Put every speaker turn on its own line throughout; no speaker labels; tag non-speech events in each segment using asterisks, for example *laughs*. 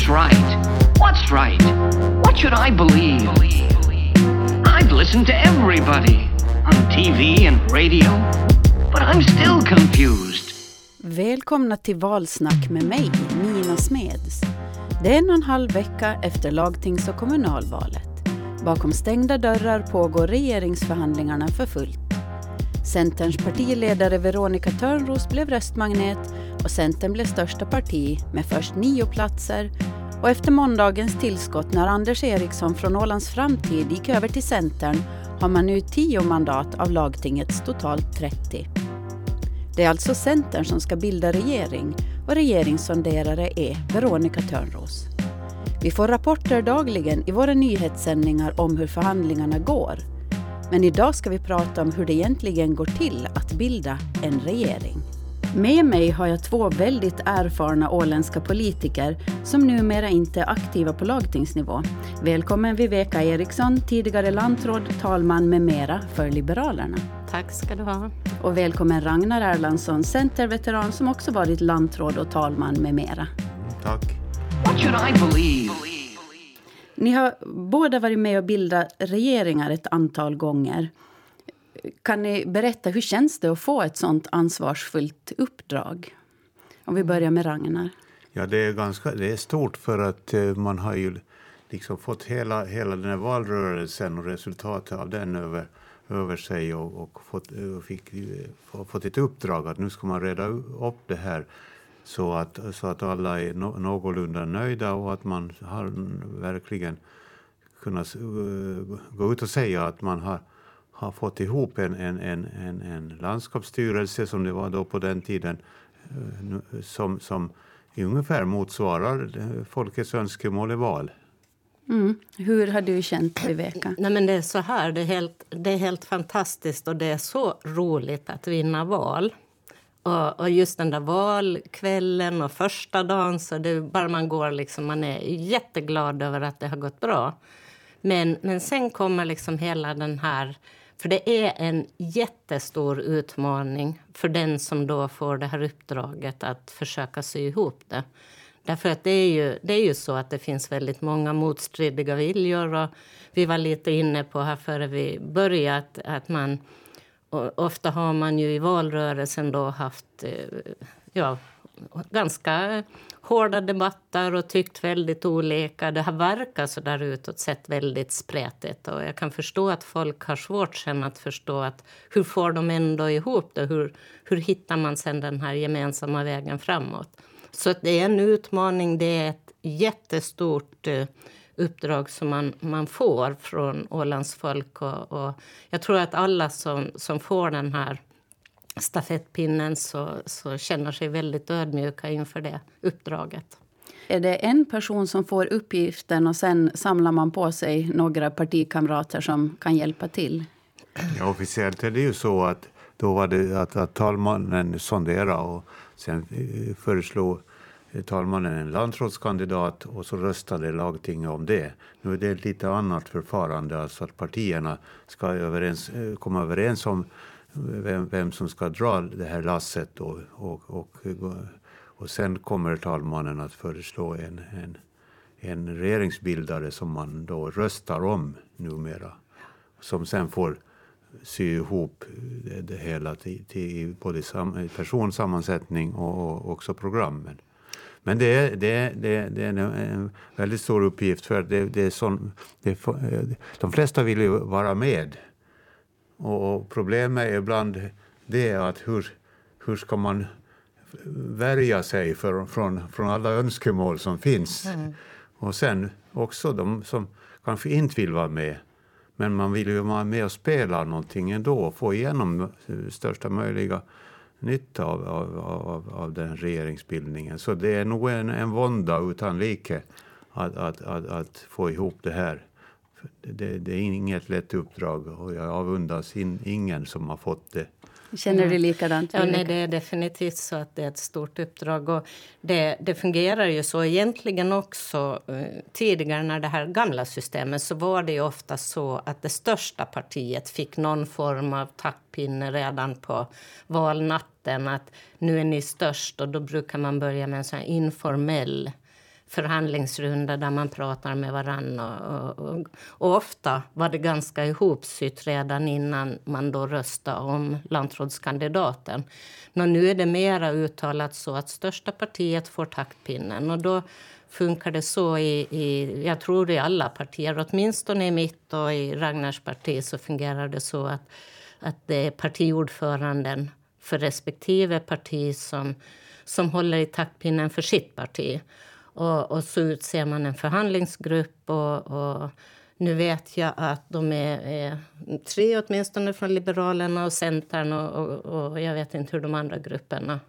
Who's right? What's right? What should I believe? I've listened to everybody on TV and radio, but I'm still confused.
Välkomna till Valsnack med mig, Nina Smeds. Det är en och en halv vecka efter lagtings och kommunalvalet. Bakom stängda dörrar pågår regeringsförhandlingarna för fullt. Centerns partiledare Veronica Törnros blev röstmagnet och Centern blev största parti med först nio platser och efter måndagens tillskott när Anders Eriksson från Ålands Framtid gick över till Centern har man nu tio mandat av lagtingets totalt 30. Det är alltså Centern som ska bilda regering och regeringssonderare är Veronica Törnros. Vi får rapporter dagligen i våra nyhetssändningar om hur förhandlingarna går. Men idag ska vi prata om hur det egentligen går till att bilda en regering. Med mig har jag två väldigt erfarna åländska politiker som numera inte är aktiva på lagtingsnivå. Välkommen Viveka Eriksson, tidigare landråd, talman med mera för Liberalerna.
Tack ska du ha.
Och välkommen Ragnar Erlandsson, centerveteran som också varit landråd och talman med mera.
Tack.
What should I believe?
Ni har båda varit med och bildat regeringar ett antal gånger. Kan ni berätta hur känns det att få ett sånt ansvarsfullt uppdrag? Om vi börjar med Ragnar.
Ja, det är, ganska, det är stort för att eh, man har ju liksom fått hela, hela den här valrörelsen och resultatet av den över, över sig och, och fått, eh, och fick, eh, fått ett uppdrag att nu ska man reda upp det här så att, så att alla är no, någorlunda nöjda och att man har verkligen kunnat gå ut och säga att man har, har fått ihop en, en, en, en, en landskapsstyrelse som det var då på den tiden uh, som, som ungefär motsvarar folkets önskemål i val.
Mm. Hur har du känt Viveka?
Nej, men det är så här, det är, helt, det är helt fantastiskt och det är så roligt att vinna val. Och, och, just den där valkvällen och första dagen, så det bara man går liksom, man är jätteglad över att det har gått bra. Men, men sen kommer liksom hela den här... För det är en jättestor utmaning för den som då får det här uppdraget att försöka sy ihop det. Därför att det är ju, det är ju så att det finns väldigt många motstridiga viljor. Och vi var lite inne på här före vi började att, att man ofta har man ju i valrörelsen då haft eh, ja, ganska hårda debatter och tyckt väldigt olika. Det har verkat så där utåt sett väldigt spretigt. Och jag kan förstå att folk har svårt sen att förstå att hur får de ändå ihop det? Hur, hur hittar man sen den här gemensamma vägen framåt? Så det är en utmaning. Det är ett jättestort eh, uppdrag som man, man får från Ålands folk. Och, och, jag tror att alla som, som får den här stafettpinnen så, så känner sig väldigt ödmjuka inför det uppdraget.
Är det en person som får uppgiften och sen samlar man på sig några partikamrater som kan hjälpa till?
Ja, officiellt är det ju så att då var det att, att talmannen sonderade och sen eh, föreslog talmannen en landrådskandidat och så röstade lagtinget om det. Nu är det ett lite annat förfarande, alltså att partierna ska överens, eh, komma överens om vem, vem som ska dra det här lasset och, och, och, och sen kommer talmannen att föreslå en, en, en regeringsbildare som man då röstar om numera. Som sen får sy ihop det, det hela till, till både sam, personsammansättning och, och också programmen. Men det är, det, är, det, är, det är en väldigt stor uppgift för det, det är sån, det är, de flesta vill ju vara med. Och problemet är ibland det att hur, hur ska man värja sig för, från, från alla önskemål som finns. Mm. Och sen också de som kanske inte vill vara med. Men man vill ju vara med och spela någonting ändå och få igenom största möjliga nytta av, av, av, av den regeringsbildningen. Så det är nog en, en vånda utan like att, att, att, att få ihop det här. Det, det, är inget lätt uppdrag och jag avundas in, ingen som har fått det.
Känner du likadant?
Ja, nej, det är definitivt så att det är ett stort uppdrag. Och det, det fungerar ju så egentligen också. Eh, tidigare när det här gamla systemet så var det ju ofta så att det största partiet fick någon form av tackpinne redan på valnatten. Att nu är ni störst och då brukar man börja med en sån informell förhandlingsrunda där man pratar med varandra. Och, och, och, ofta var det ganska ihopsytt redan innan man då röstade om lantrådskandidaten. Men nu är det mera uttalat så att största partiet får taktpinnen. Och då funkar det så i, i, jag tror i alla partier, åtminstone i mitt och i Ragnars parti så fungerar det så att, att det är partiordföranden för respektive parti som, som håller i taktpinnen för sitt parti. Och, och så utser man en förhandlingsgrupp. Och, och nu vet jag att de är, är, tre åtminstone från Liberalerna och Centern och, och, jag vet inte hur de andra grupperna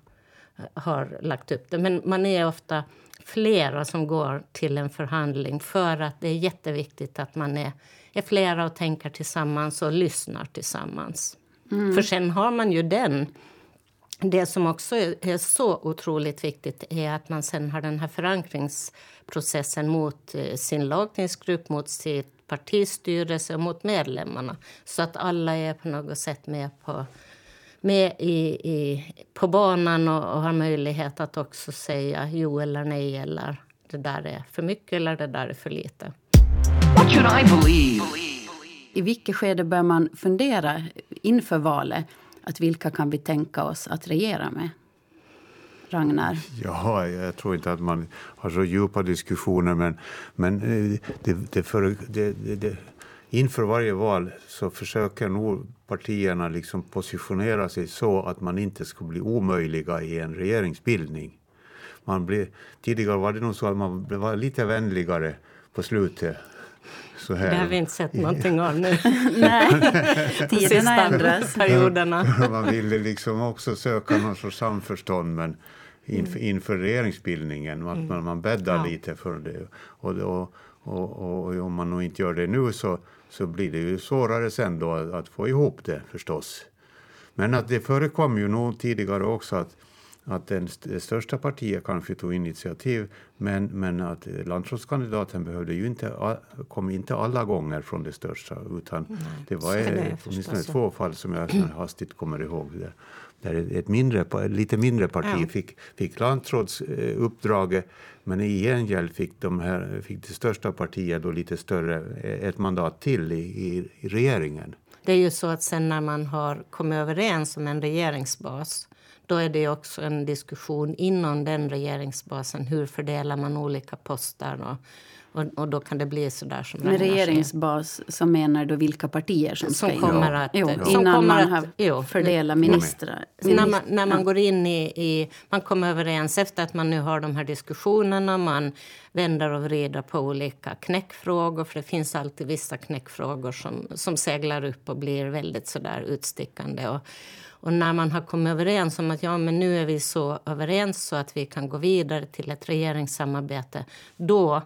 har lagt upp det. Men man är ofta flera som går till en förhandling för att det är jätteviktigt att man är, är flera och tänker tillsammans och lyssnar tillsammans. Mm. För sen har man ju den det som också är, så otroligt viktigt är att man sen har den här förankringsprocessen mot eh, sin lagtingsgrupp, mot sitt partistyrelse och mot medlemmarna. Så att alla är på något sätt med på, med i, i, på banan och, och har möjlighet att också säga jo eller nej eller det där är för mycket eller det där är för lite. What should I believe?
I vilket skede bör man fundera inför valet? Att vilka kan vi tänka oss att regera med? Ragnar?
Jaha, jag tror inte att man har så djupa diskussioner, men, men eh, det, det, för, det, det, inför varje val så försöker nog partierna liksom positionera sig så att man inte ska bli omöjliga i en regeringsbildning. Man blir, tidigare var det nog så att man var lite vänligare på slutet
så här. Det har vi inte sett någonting av nu. *laughs*
Nej, *laughs* tiderna ändras.
Perioderna.
Man ville liksom också söka någon sorts samförstånd men inför, mm. inför regeringsbildningen, att man, man bäddar ja. lite för det. Och, och, och, och, om man nog inte gör det nu så, så blir det ju svårare sen då att, att få ihop det förstås. Men att det förekom ju nog tidigare också att att den, det största partiet kanske tog initiativ men, men att landrådskandidaten behövde ju inte, kom inte alla gånger från det största utan Nej, det var det åtminstone två fall som jag *clears throat* hastigt kommer ihåg. Där, där ett mindre, lite mindre parti ja. fick, fick landrådsuppdraget men i gengäld fick, de här, fick det största partiet då lite större, ett mandat till i, i, i regeringen.
Det är ju så att sen när man har kommit överens om en regeringsbas då är det också en diskussion inom den regeringsbasen. Hur fördelar man olika poster? Och, och, och då kan det bli så där som
Med regeringsbas så menar du vilka partier som,
som
ska
kommer att,
jo,
som
innan
kommer
man har jo, fördelat ministrar.
När man, när man går in i, i... Man kommer överens efter att man nu har de här diskussionerna. Man vänder och vrider på olika knäckfrågor. För det finns alltid vissa knäckfrågor som, som seglar upp och blir väldigt så där utstickande. Och, och när man har kommit överens om att ja, men nu är vi så överens så att vi kan gå vidare till ett regeringssamarbete, då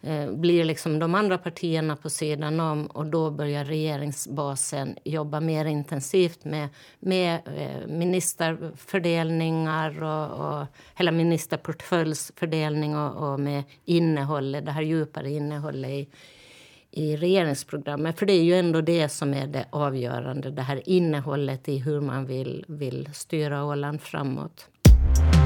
eh, blir liksom de andra partierna på sidan om och då börjar regeringsbasen jobba mer intensivt med, med eh, ministerfördelningar och, och hela ministerportföljsfördelning och, och med innehållet, det här djupare innehållet i, i regeringsprogrammet. För det är ju ändå det som är det avgörande, det här innehållet i hur man vill, vill styra Åland framåt.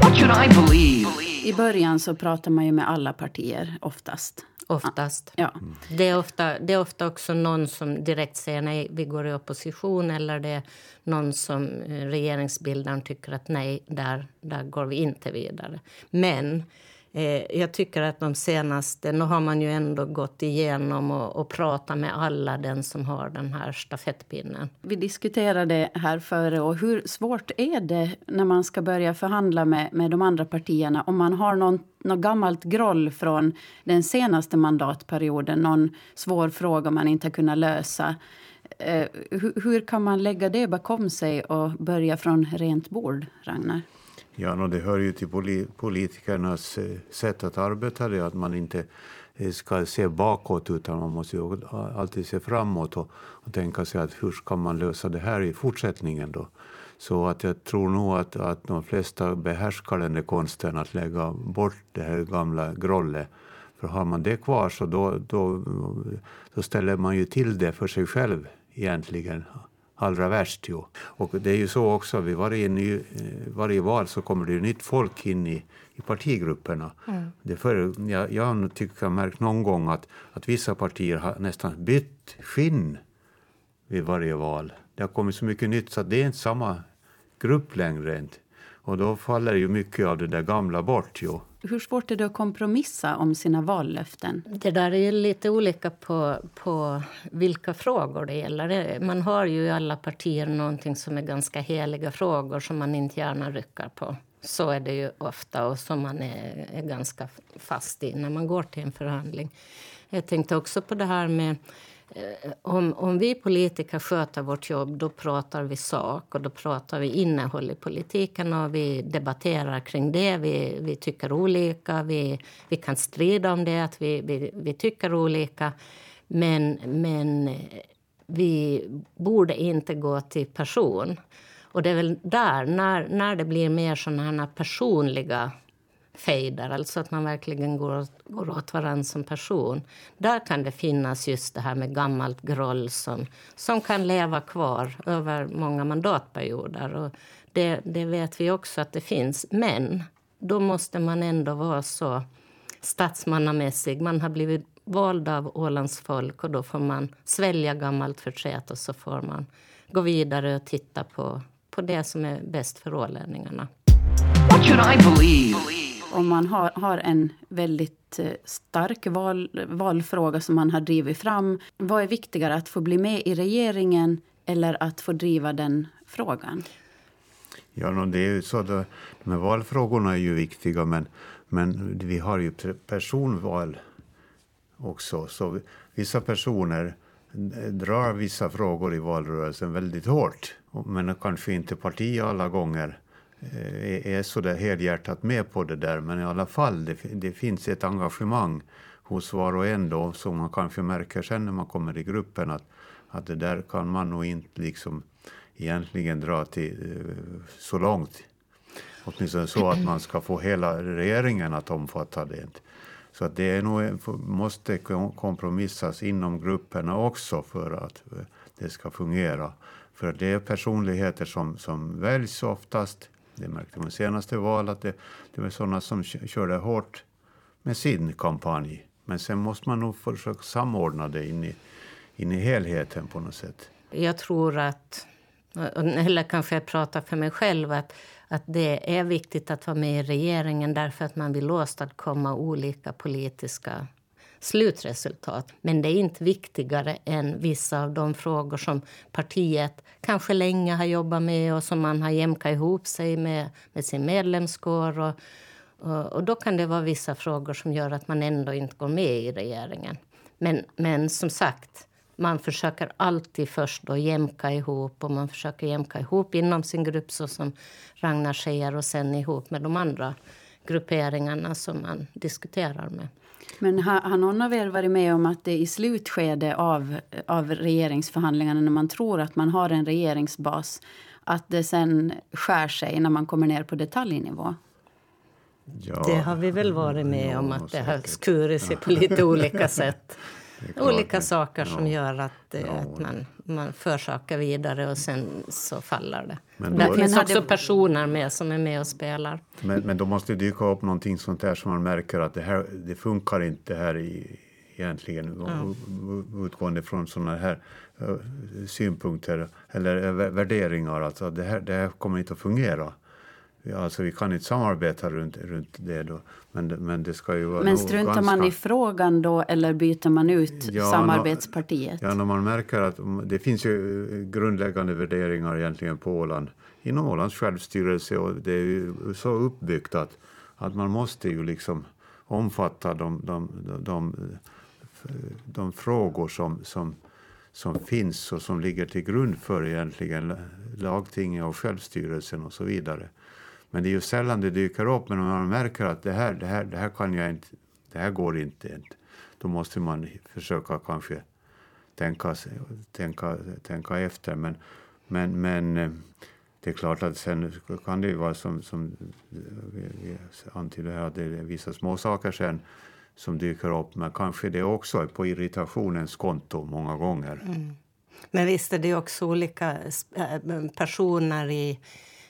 What should I
believe? I början så pratar man ju med alla partier, oftast.
Oftast. Ja. Det, är ofta, det är ofta också någon som direkt säger nej, vi går i opposition eller det är någon som eh, regeringsbildaren tycker att nej, där, där går vi inte vidare. Men Eh, jag tycker att de senaste... Nu har man ju ändå gått igenom och, och pratat med alla den som har den här stafettpinnen.
Vi diskuterade här före. och Hur svårt är det när man ska börja förhandla med, med de andra partierna om man har någon, något gammalt groll från den senaste mandatperioden? Någon svår fråga man inte har kunnat lösa. Eh, hur, hur kan man lägga det bakom sig och börja från rent bord, Ragnar?
Ja, no, det hör ju till politikernas eh, sätt att arbeta, det att man inte eh, ska se bakåt utan man måste alltid se framåt och, och tänka sig att hur ska man lösa det här i fortsättningen då. Så att jag tror nog att, att de flesta behärskar den där konsten att lägga bort det här gamla grollet. För har man det kvar så då, då, då ställer man ju till det för sig själv egentligen allra värst. Ju. Och det är ju så också, vid varje, ny, varje val så kommer det ju nytt folk in i, i partigrupperna. Mm. Det för, jag, jag tycker jag märkt någon gång att, att vissa partier har nästan bytt skinn vid varje val. Det har kommit så mycket nytt så att det är inte samma grupp längre. Och då faller ju mycket av det där gamla bort. Ju.
Hur svårt är det att kompromissa om sina vallöften?
Det där är ju lite olika på, på vilka frågor det gäller. Man har ju i alla partier någonting som är ganska heliga frågor som man inte gärna rycker på. Så är det ju ofta och som man är, är ganska fast i när man går till en förhandling. Jag tänkte också på det här med Eh, om, om vi politiker sköter vårt jobb då pratar vi sak och då pratar vi innehåll i politiken och vi debatterar kring det. Vi, vi tycker olika, vi, vi kan strida om det, att vi, vi, vi tycker olika. Men, men vi borde inte gå till person. Och det är väl där, när, när det blir mer såna personliga fejdar, alltså att man verkligen går, går åt varandra som person. Där kan det finnas just det här med gammalt groll som, som kan leva kvar över många mandatperioder. Och det, det vet vi också att det finns. Men då måste man ändå vara så statsmannamässig. Man har blivit vald av Ålands folk och då får man svälja gammalt förtret och så får man gå vidare och titta på, på det som är bäst för ålänningarna. What should I believe?
Om man har, har en väldigt eh, stark val, valfråga som man har drivit fram. Vad är viktigare, att få bli med i regeringen eller att få driva den frågan?
Ja, det är ju så att eh, de här valfrågorna är ju viktiga, men, men vi har ju personval också. Så vissa personer drar vissa frågor i valrörelsen väldigt hårt, men kanske inte parti alla gånger Eh, är så där helhjärtat med på det där, men i alla fall, det, det finns ett engagemang hos var och en då, som man kanske märker sen när man kommer i gruppen att, att det där kan man nog inte liksom egentligen dra till eh, så långt. Åtminstone så att man ska få hela regeringen att omfatta det. Så att det är nog, måste kompromissas inom grupperna också för att eh, det ska fungera. För det är personligheter som, som väljs oftast det märkte man senaste valet. Det, det var sådana som körde hårt med sin kampanj. Men sen måste man nog försöka samordna det in i, in i helheten på något sätt.
Jag tror att, eller kanske jag pratar för mig själv, att, att det är viktigt att vara med i regeringen därför att man vill åstadkomma olika politiska slutresultat. Men det är inte viktigare än vissa av de frågor som partiet kanske länge har jobbat med och som man har jämkat ihop sig med, med sin medlemskår. Och, och, och, då kan det vara vissa frågor som gör att man ändå inte går med i regeringen. Men, men som sagt, man försöker alltid först då jämka ihop och man försöker jämka ihop inom sin grupp så som Ragnar säger och sen ihop med de andra grupperingarna som man diskuterar med.
Men har, har någon av er varit med om att det i slutskede av, av regeringsförhandlingarna när man tror att man har en regeringsbas att det sen skär sig när man kommer ner på detaljnivå?
Ja, det har vi väl varit med om, att det har skurit sig på lite olika sätt. *laughs* Olika saker som gör att, eh, att man, man för saker vidare och sen så faller det. Men det finns också personer med som är med och spelar.
Men, men då måste det dyka upp någonting sånt där som man märker att det här det funkar inte här i, egentligen ja. utgående från såna här uh, synpunkter eller uh, värderingar. Alltså det här, det här kommer inte att fungera. Alltså vi kan inte samarbeta runt, runt det då. Men, men det ska ju vara
Men struntar ganska... man i frågan då eller byter man ut ja, samarbetspartiet?
Ja, när man märker att det finns ju grundläggande värderingar egentligen på Åland. Inom Ålands självstyrelse och det är ju så uppbyggt att, att man måste ju liksom omfatta de, de, de, de, de frågor som, som, som finns och som ligger till grund för egentligen lagtinget och självstyrelsen och så vidare. Men det är ju sällan det dyker upp. Men om man märker att det här, det här, det här kan jag inte, det här går inte, då måste man försöka kanske tänka, tänka, tänka efter. Men, men, men eh, det är klart att sen kan det ju vara som, som vi antyder här, att det är vissa små saker sen som dyker upp, men kanske det också är på irritationens konto många gånger. Mm.
Men visst är det också olika eh, personer i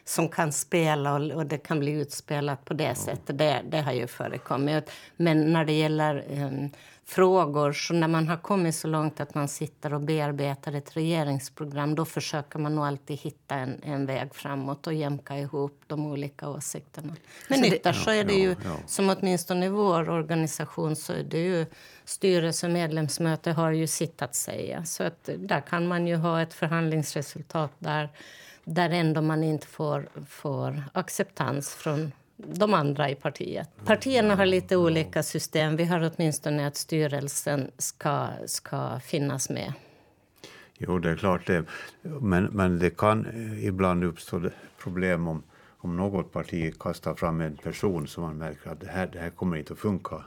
som kan spela och, och, det kan bli utspelat på det sättet. Det, det har ju förekommit. Men när det gäller um, frågor, så när man har kommit så långt att man sitter och bearbetar ett regeringsprogram då försöker man nog alltid hitta en, en väg framåt och jämka ihop de olika åsikterna. Men ytterst så är det ju, ja, ja. som åtminstone i vår organisation, så är det ju styrelse och medlemsmöte har ju sitt att säga. Så att där kan man ju ha ett förhandlingsresultat där där ändå man inte får, får acceptans från de andra i partiet. Partierna har lite olika system. Vi har åtminstone att styrelsen ska, ska finnas med.
Jo, det är klart det. Men, men det kan ibland uppstå problem om, om något parti kastar fram en person som man märker att det här, det här kommer inte att funka.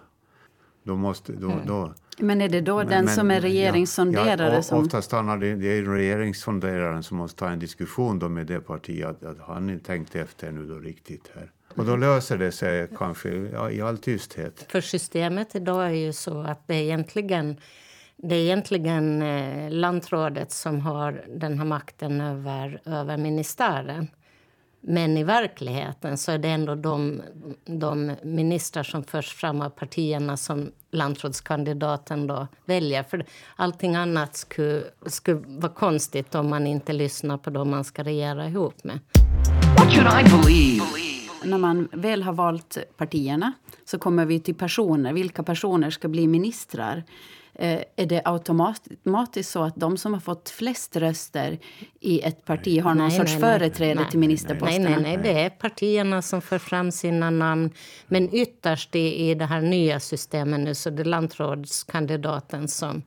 Då måste, då, mm. då,
men är det då men, den men, som är regeringssonderare?
Ja,
som...
Ofta stannar det, det är regeringssonderaren som måste ta en diskussion då med det partiet. Att, att han tänkt efter nu då riktigt här. Och då löser det sig kanske ja, i all tysthet.
För systemet idag är ju så att det är egentligen det är egentligen eh, lantrådet som har den här makten över, över ministären. Men i verkligheten så är det ändå de, de ministrar som förs fram av partierna som landrådskandidaten då väljer. För allting annat skulle, skulle vara konstigt om man inte lyssnar på dem man ska regera ihop med. What should I believe?
När man väl har valt partierna så kommer vi till personer. Vilka personer ska bli ministrar? Eh, är det automatiskt så att de som har fått flest röster i ett parti har någon nej, sorts nej, företräde nej, till ministerposterna?
Nej, nej, nej, det är partierna som för fram sina namn. Men ytterst i, i det här nya systemet nu så det är landrådskandidaten som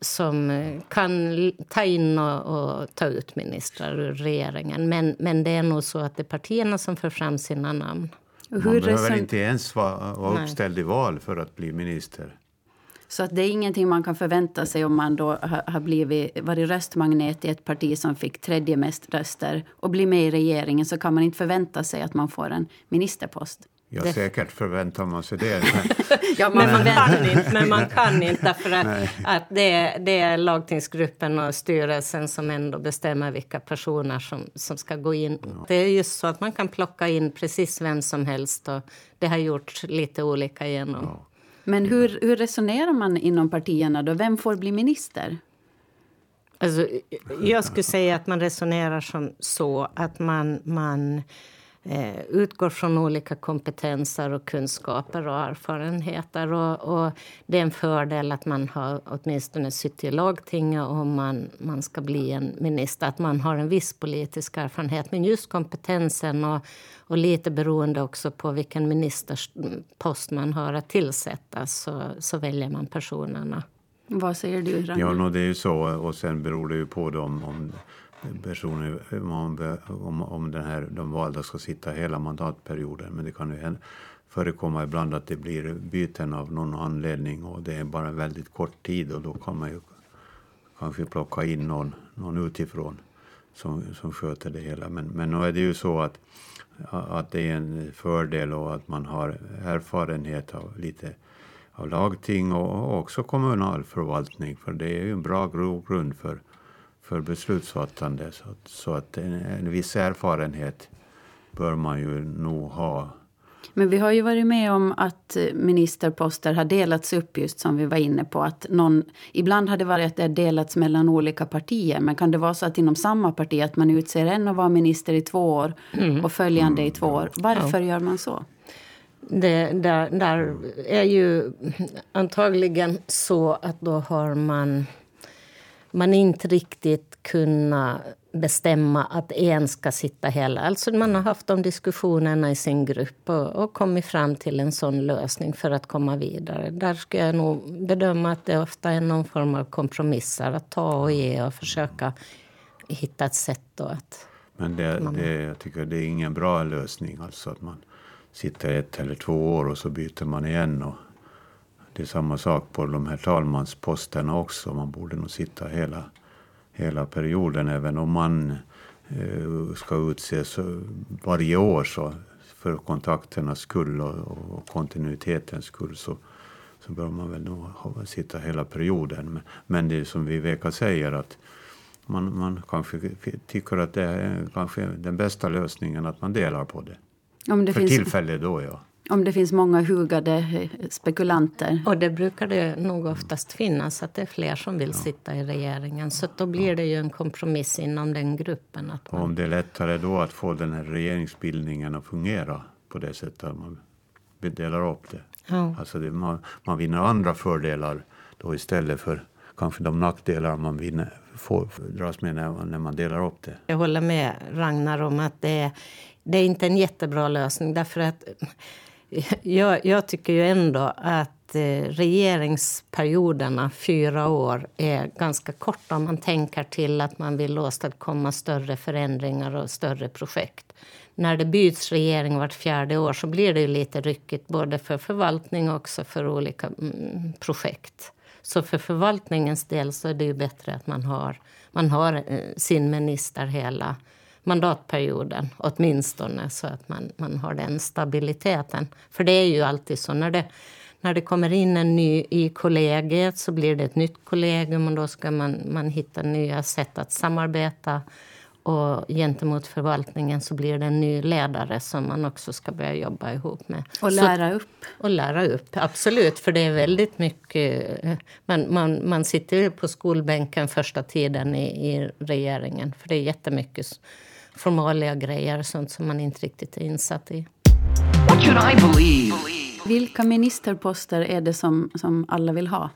som kan ta in och, och, ta ut ministrar ur regeringen. Men, men det är nog så att det är partierna som för fram sina namn.
Man behöver inte ens vara, vara uppställd i val för att bli minister.
Så att det är ingenting man kan förvänta sig om man då har blivit, varit röstmagnet i ett parti som fick tredje mest röster och blir med i regeringen så kan man inte förvänta sig att man får en ministerpost.
Ja, det... säkert förväntar man sig det. *laughs*
ja, man men, man kan inte, men man kan inte för att, att det, är, det är lagtingsgruppen och styrelsen som ändå bestämmer vilka personer som, som ska gå in. Ja. Det är just så att man kan plocka in precis vem som helst och det har gjorts lite olika genom ja.
Men hur, hur resonerar man inom partierna då? Vem får bli minister?
Alltså, jag skulle säga att man resonerar som så att man, man eh, utgår från olika kompetenser och kunskaper och erfarenheter. Och, och, det är en fördel att man har åtminstone suttit i lagtinget om man, man ska bli en minister. Att man har en viss politisk erfarenhet. Men just kompetensen och, och lite beroende också på vilken ministerpost man har att tillsätta så, så väljer man personerna.
Vad säger du,
Ragnar? Ja, no, det är ju så. Och sen beror det ju på dem om personer, om, om, om den här, de valda ska sitta hela mandatperioden. Men det kan ju förekomma ibland att det blir byten av någon anledning och det är bara en väldigt kort tid och då kan man ju kanske plocka in någon, någon utifrån som, som sköter det hela. Men, men nu är det ju så att, att det är en fördel och att man har erfarenhet av lite av lagting och också kommunal förvaltning för det är ju en bra grund för för beslutsfattande. Så att, så att en, en viss erfarenhet bör man ju nog ha.
Men vi har ju varit med om att ministerposter har delats upp just som vi var inne på. Att någon, ibland har det varit att det delats mellan olika partier. Men kan det vara så att inom samma parti att man utser en att vara minister i två år mm. och följande mm. i två år? Varför ja. gör man så?
Det där, där är ju antagligen så att då har man man inte riktigt kunnat bestämma att en ska sitta hela. Alltså man har haft de diskussionerna i sin grupp och, och kommit fram till en sån lösning för att komma vidare. Där ska jag nog bedöma att det ofta är någon form av kompromisser. Att ta och ge och försöka hitta ett sätt då att...
Men det, man... det, jag tycker det är ingen bra lösning. Alltså att man sitter ett eller två år och så byter man igen. Och det är samma sak på de här talmansposterna också. Man borde nog sitta hela, hela perioden även om man eh, ska utses varje år. Så för kontakternas skull och, och kontinuitetens skull så, så bör man väl nog ha, sitta hela perioden. Men, men det är som Viveka säger att man, man kanske tycker att det är kanske den bästa lösningen att man delar på det.
Om det
För
finns,
tillfället då, ja.
Om det finns många hugade eh, spekulanter.
Och det brukar det nog oftast finnas, att det är fler som vill sitta i regeringen. Så då blir det ju en kompromiss inom den gruppen. Att man,
om det är lättare då att få den här regeringsbildningen att fungera på det sättet att man delar upp det.
ja.
Alltså det, man, man vinner andra fördelar då istället för kanske de nackdelar man vinner, får, dras med när, man- när man delar upp det.
Jag håller med Ragnar om att det är, det är inte en jättebra lösning. Därför att jag, jag tycker ju ändå att eh, regeringsperioderna, fyra år, är ganska korta om man tänker till att man vill åstadkomma större förändringar och större projekt. När det byts regering vart fjärde år så blir det ju lite ryckigt både för förvaltning och också för olika mm, projekt. Så för förvaltningens del så är det ju bättre att man har, man har eh, sin minister hela mandatperioden åtminstone så att man, man har den stabiliteten. För det är ju alltid så när det, när det kommer in en ny i kollegiet så blir det ett nytt kollegium och då ska man, man hitta nya sätt att samarbeta. Och gentemot förvaltningen så blir det en ny ledare som man också ska börja jobba ihop med.
Och
Så-
lära upp.
och lära upp, absolut. För det är väldigt mycket... Man, man, man sitter på skolbänken första tiden i, i regeringen. För det är jättemycket formalia grejer och sånt som man inte riktigt är insatt i.
What should I believe?
Vilka ministerposter är det som, som alla vill ha?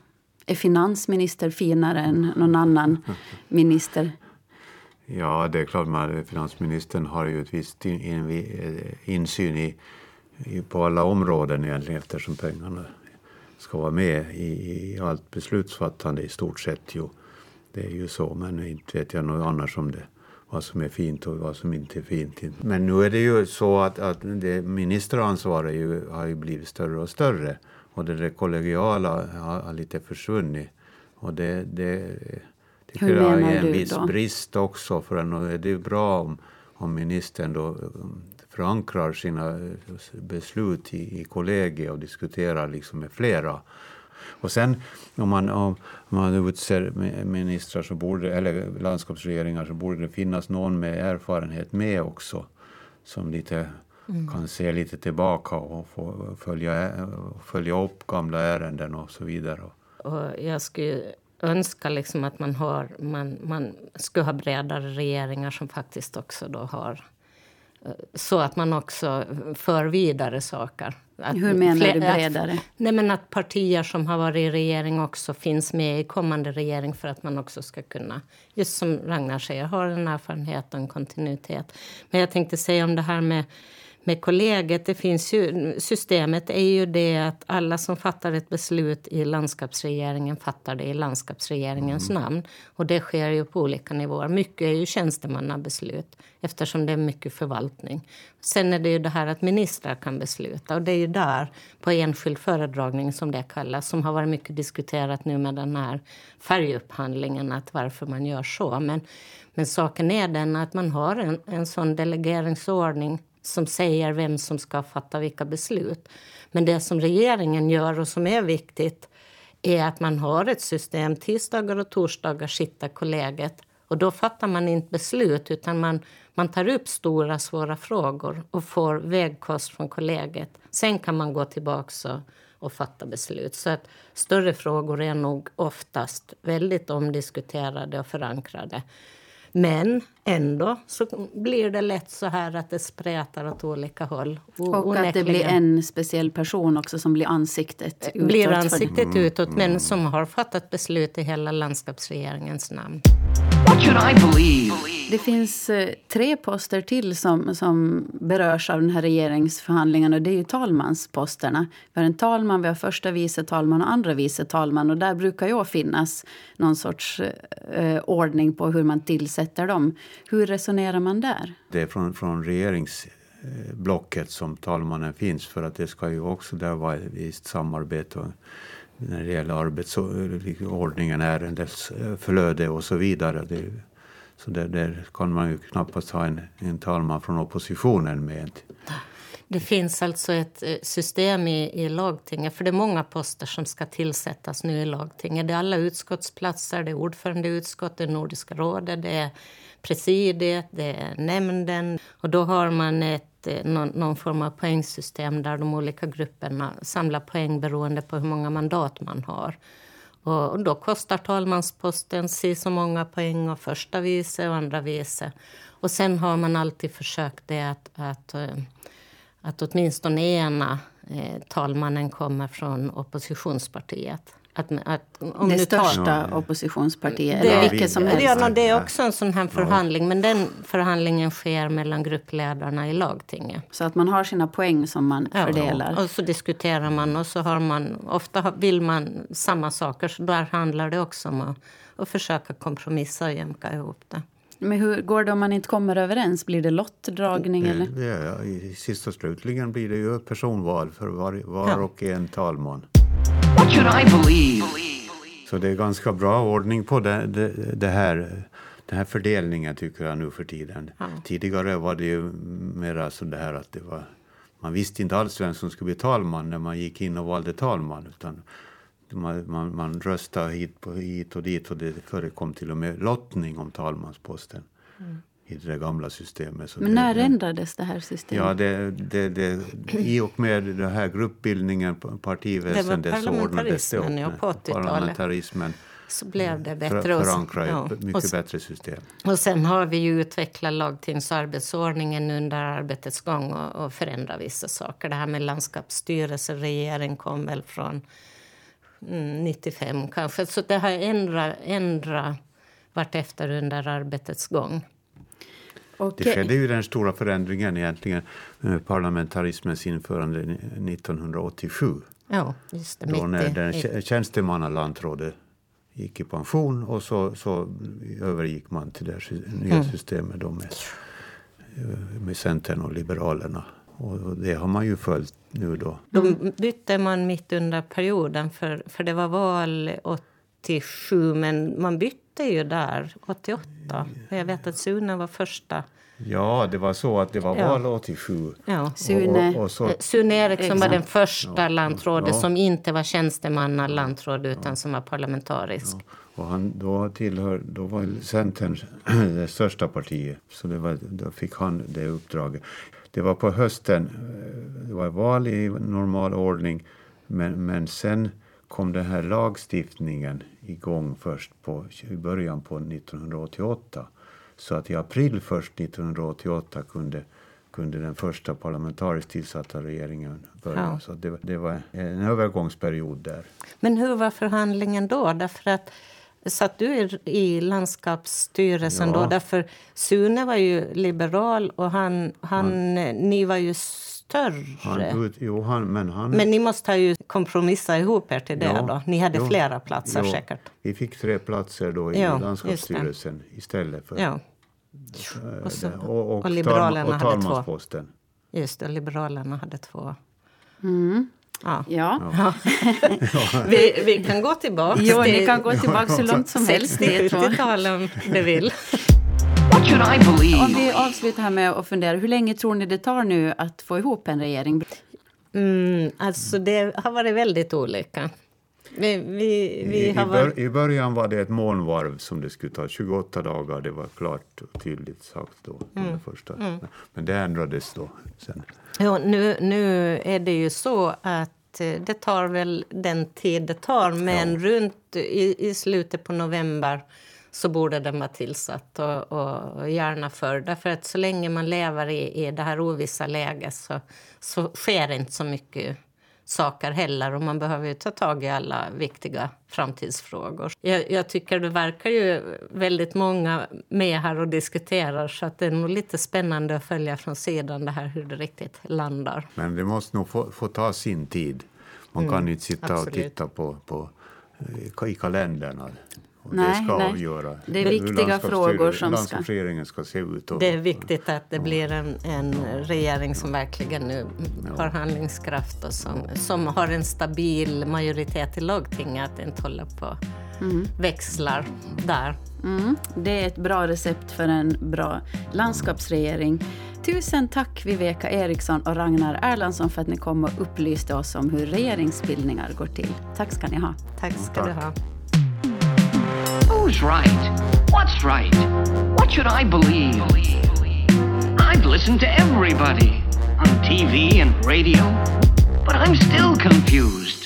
Är finansminister finare än någon annan *laughs* minister?
Ja, det är klart. Man, finansministern har ju ett visst in, in, eh, insyn i, i, på alla områden egentligen eftersom pengarna ska vara med i, i allt beslutsfattande i stort sett. Jo. Det är ju så, men inte vet jag något annars om det. Vad som är fint och vad som inte är fint. Men nu är det ju så att, att det ministeransvaret ju, har ju blivit större och större. Och det kollegiala har, har lite försvunnit. Och det, det tycker
Hur
jag är en viss
då?
brist också. För det är ju bra om, om ministern då um, förankrar sina eh, beslut i, i kollegiet och diskuterar liksom med flera. Och sen om man, om man utser mi- ministrar så borde, eller landskapsregeringar så borde det finnas någon med erfarenhet med också. Som lite kan se lite tillbaka och få följa, följa upp gamla ärenden och så vidare.
Och jag skulle önska liksom att man, har, man, man skulle ha bredare regeringar som faktiskt också då har så att man också för vidare saker. Att
Hur menar du
att-
bredare?
Nej, men att partier som har varit i regering också finns med i kommande regering för att man också ska kunna, just som Ragnar säger, ha en erfarenhet och en kontinuitet. Men jag tänkte säga om det här med, med kollegiet. Det finns ju, systemet är ju det att alla som fattar ett beslut i landskapsregeringen fattar det i landskapsregeringens namn. Och det sker ju på olika nivåer. Mycket är ju tjänstemannabeslut eftersom det är mycket förvaltning. Sen är det ju det här att ministrar kan besluta och det är ju där på enskild föredragning som det kallas som har varit mycket diskuterat nu med den här färgupphandlingen att varför man gör så. Men, men saken är den att man har en, en sån delegeringsordning som säger vem som ska fatta vilka beslut. Men det som regeringen gör och som är viktigt är att man har ett system. Tisdagar och torsdagar sitter kollegiet och då fattar man inte beslut utan man, man tar upp stora svåra frågor och får vägkost från kollegiet. Sen kan man gå tillbaka och, och fatta beslut. Så att större frågor är nog oftast väldigt omdiskuterade och förankrade. Men ändå så blir det lätt så här att det spretar åt olika håll. O-
Och att det blir en speciell person också som blir ansiktet utåt.
blir ansiktet utåt, men som har fattat beslut i hela landskapsregeringens namn.
What should I believe?
Det finns eh, tre poster till som, som berörs av den här regeringsförhandlingen. Och det är ju talmansposterna. Vi har en talman, vi har första vice talman och andra vice talman. Och där brukar ju finnas någon sorts eh, ordning på hur man tillsätter dem. Hur resonerar man där?
Det är från, från regeringsblocket som talmannen finns för att det ska ju också där vara ett visst samarbete och när det gäller arbetsordningen, eh, ärendets eh, flöde och så vidare. Det, är så där, där kan man ju knappast ha en, en talman från oppositionen med.
Det finns alltså ett eh, system i, i lagtinget, för det är många poster som ska tillsättas nu i lagtinget. Det är alla utskottsplatser, det är ordförande i utskottet, Nordiska rådet, det är presidiet, det är nämnden. Och då har man ett, eh, någon, någon form av poängsystem där de olika grupperna samlar poäng beroende på hur många mandat man har. Och då kostar talmansposten si så många poäng och första vice och andra vice. Och sen har man alltid försökt det att, att, eh, att åtminstone ena eh, talmannen kommer från oppositionspartiet.
Att, att, om det största tar, oppositionspartiet,
det,
eller vilket som helst.
Ja, det är också en sån här förhandling, men den förhandlingen sker mellan gruppledarna i lagtinget.
Så att man har sina poäng som man ja, fördelar?
och så diskuterar man och så har man, ofta vill man samma saker, så där handlar det också om att, att försöka kompromissa och jämka ihop det.
Men hur går det om man inte kommer överens? Blir det lottdragning?
Det,
eller?
Det, I sist och slutligen blir det ju personval för var, var ja. och en talman.
What should I believe?
Så det är ganska bra ordning på det, det, det här, den här fördelningen tycker jag nu för tiden. Ja. Tidigare var det ju mera så där att det var, man visste inte alls vem som skulle bli talman när man gick in och valde talman. Utan man, man, man röstade hit, på, hit och dit och det förekom till och med lottning om talmansposten. Mm i det gamla systemet.
Så Men när det, ändrades det här systemet?
Ja, det, det, det, I och med den här gruppbildningen, partiväsendet, så ordnades det upp. Ja, på parlamentarismen
så blev det bättre. För,
förankra ja. ett mycket och, bättre system.
Och sen har vi ju utvecklat lagtings och arbetsordningen under arbetets gång och, och förändrat vissa saker. Det här med landskapsstyrelse, regering kom väl från mm, 95 kanske. Så det har ändrat, ändrat vartefter under arbetets gång.
Okay. Det skedde ju den stora förändringen egentligen med parlamentarismens införande 1987.
Ja, just det.
Då när den tjänstemannalandrådet gick i pension och så, så övergick man till det nya mm. systemet då med, med Centern och Liberalerna. Och det har man ju följt nu då.
Då bytte man mitt under perioden, för, för det var val 87 men man bytte ju där 88. Jag vet att Sune var första
Ja, det var så att det var val 87.
Ja. Sune, och, och så, Sune Eriksson var den första ja, lantrådet ja. som inte var tjänstemannalandråd utan som var parlamentarisk.
Och han, då, tillhör, då var Centern det *clears throat* största partiet, så det var, då fick han det uppdraget. Det var på hösten, eh, det var val i normal ordning, men, men sen kom den här lagstiftningen igång först på, i början på 1988. Så att i april först 1988 kunde, kunde den första parlamentariskt tillsatta regeringen börja. Ja. Så det, det, var en övergångsperiod där.
Men hur var förhandlingen då? Därför att Satt du i landskapsstyrelsen ja. då? Därför Sune var ju liberal och han, han, han ni var ju större.
Han, jo, han, men, han,
men ni måste ha ju komprissat ihop er till det ja, då? Ni hade jo, flera platser jo, säkert?
Vi fick tre platser då i ja, landskapsstyrelsen istället för... Ja.
Och, så, och, och, och Liberalerna
och talmansposten.
Just det, Liberalerna hade två.
Mm. Ja. ja.
ja. *laughs* vi, vi kan gå tillbaka.
Jo, ni kan gå tillbaka så långt som helst.
60-70-tal om du vill.
Om vi avslutar här med att fundera, hur länge tror ni det tar nu att få ihop en regering?
Mm, alltså det har varit väldigt olika. Vi, vi, vi
I, varit... I början var det ett månvarv som det skulle ta 28 dagar. Det var klart och tydligt sagt då. Mm. Första. Mm. Men det ändrades då sen.
Ja, nu, nu är det ju så att eh, det tar väl den tid det tar, men ja. runt i, i slutet på november så borde den vara tillsatt och, och gärna förr. Därför att så länge man lever i, i det här ovissa läget så, så sker inte så mycket saker heller och man behöver ju ta tag i alla viktiga framtidsfrågor. Jag, jag, tycker det verkar ju väldigt många med här och diskuterar så att det är nog lite spännande att följa från sidan det här hur det riktigt landar.
Men det måste nog få, få ta sin tid. Man kan mm, inte sitta absolut. och titta på, på i kalendern nej, det ska nej. avgöra
det är viktiga frågor som
landskapsregeringen ska se ut. Och,
det är viktigt att det blir en, en regering som verkligen nu har handlingskraft och som, som har en stabil majoritet i lagtinget, att inte hålla på mm. växlar där.
Mm. Det är ett bra recept för en bra landskapsregering. Tusen tack Viveka Eriksson och Ragnar Erlandsson för att ni kom och upplyste oss om hur regeringsbildningar går till. Tack ska ni ha.
Tack ska du ha.
Who's right? What's right? What should I believe? I've listened to everybody on TV and radio, but I'm still confused.